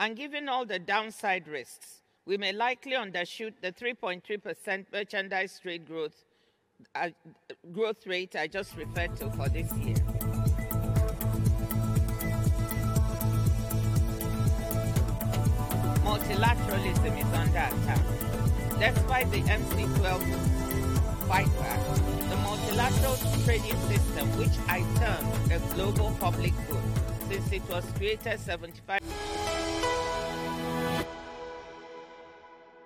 And given all the downside risks, we may likely undershoot the 3.3% merchandise trade growth, uh, growth rate I just referred to for this year. Multilateralism is under attack. Despite the MC12 fightback, the multilateral trading system, which I term a global public good, since it was created 75